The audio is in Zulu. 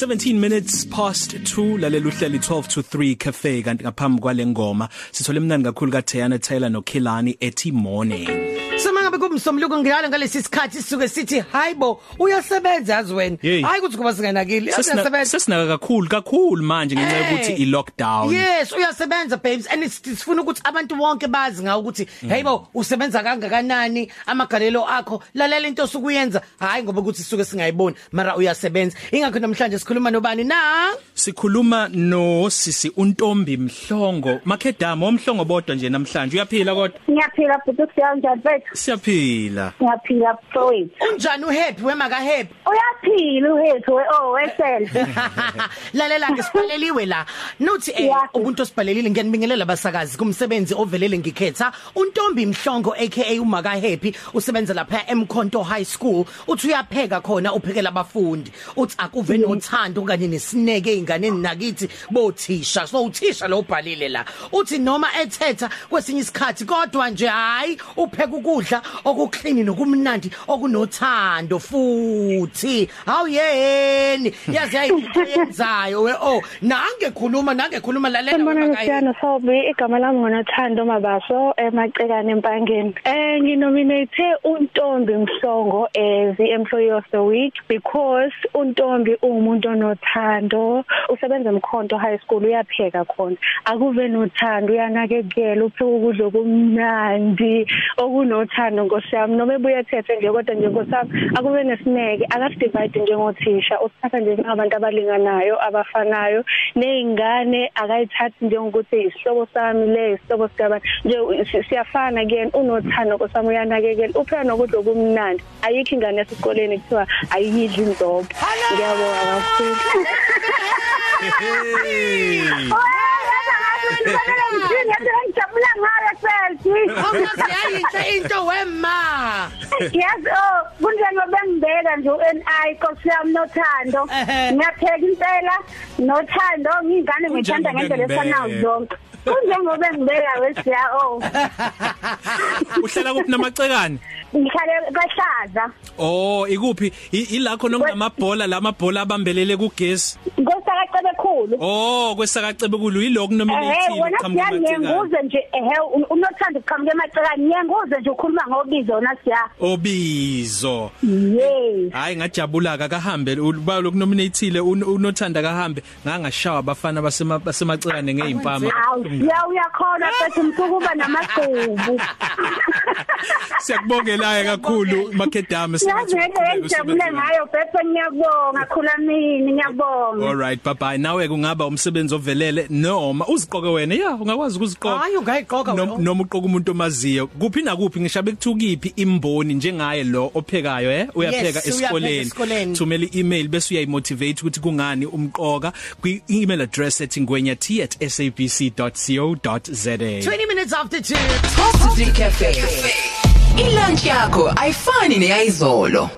17 minutes past 2 lalela uhleli 12 to 3 cafe kanti ngaphambi kwale ngoma sithole mnandi kakhulu ka Tayana Taylor no Khilani ethi morning. Sima ngabe kumsomluko ngiyalo ngalesi sikhathi sisuke sithi hayibo uyasebenza yazi wena Yey. hayi ukuthi kuba singanakile Sesina- uyasebenza sesinaka kakhulu kakhulu manje ngenxa yokuthi Hey. i lockdown Yes uyasebenza babes and it's- sifuna ukuthi abantu bonke bazi ngawo ukuthi hayibo usebenza kangakanani amagalelo akho lalela into osukuyenza hayi ngoba ukuthi sisuke singayiboni mara uyasebenza ingakho namhlanje sikhuluma nobani na? Sikhuluma no sisi untombi mhlongo. Makhedama omhlongo bodwa nje namhlanje. Uyaphila kodwa? Ngiyaphila futhi kusiyanjani bethu? Siyaphila. Ngiyaphila mfowethu. unjani uhappy? Wema ka happy Uyaphila uhethu we oh wesel. lalela ke sipaleliwe la. Nothi eh Yeah. umuntu osipalelile ngiyanibingelela abasakazi kumsebenzi ovelele ngikhetha. Untombi mhlongo aka umaka happy usebenza lapha eMkhonto High School. Uthi uyapheka khona uphekela abafundi. Uthi akuve nothando kanye nesineke einganeni nakithi bothisha. So uthisha lo ubhalile la. Uthi noma ethetha kwesinye isikhathi kodwa nje hayi upheka ukudla okuclean nokumnandi okunothando futhi. Awuyeni yazi yayiyenzayo we oh nange khuluma nange khuluma lalela ngiyana Sobi igama lami ngonathando mabaso emacekane empangeni. Eh nginominate untombi Mhlongo as the employee of the week because untombi umuntu onothando. Usebenza eMkhonto High School uyapheka khona. Akuve nothando uyanakekela upheka ukudla okumnandi okunothando nkosiyami noma ebuya ethethe nje kodwa nje nkosiyami akube nesineke akasivide njengothisha usithatha nje ngabantu abalinganayo abafanayo nezingane akayithathi njengokuthi isihlobo sami le isihlobo sikabani nje si- siyafana kuyena unothando nkosiyami uyanakekela uphela nokudla okumnandi. Ayikho ingane esikoleni kuthiwa ayidli indobo ngiyabonga kakhulu. hey ngiyajabula ngayo selfie Awuyazi yayinhle into wema Yes oh kunjengoba ngibeka nje uNI Nkosi yami nothando ngiyapheka impela nothando ngingane ngithanda ngendlela efanayo zonke kunjengoba ngibeka wesiya oh uhlela kuphi namacekane? Ngikhale kahlaza oh ikuphi? I- ilakho nokunamabhola lamabhola abambelele kugesi? Ngosakacebe khulu oh kwesakacebe kulu yiloko ehe nominative wona uqhamuka siya amacekane ngiyenguze nje ehe un- unothando kuqhamuka emacekane ngiyenguze nje ukhuluma ngobizo wona siya. Obizo. Yes. Hayi ngajabula kahambe uba lokunominateile unothanda kahambe ngangashawa abafana basema basemacekane ngeimpama awu siya uyakhona bethu msukuba namagqubu. Siyakubongelayo kakhulu makedama yazi ngeke ngijabule ngayo bese ngiyabonga khulamini ngiyabonga Alright bye bye nawe kungaba umsebenzi ovelele noma uziqoke wena? Yeah ungakwazi ukuziqoka. Hayi ungayiqoka Nom- wena. noma uqoka umuntu omaziyo. Kuphi nakuphi ngishabe kuthukiphi imboni njengaye lo ophekayo eh? Uyapheka Yes, uyapheka esikoleni. esikoleni. thumela i-email bese uyayimotivate ukuthi kungani umqoka. Kwi-email address ethi ngwenya@sabc.co.za 20 minutes after 2 Coffee Cafe. Ilunch yakho ayifani neyizolo.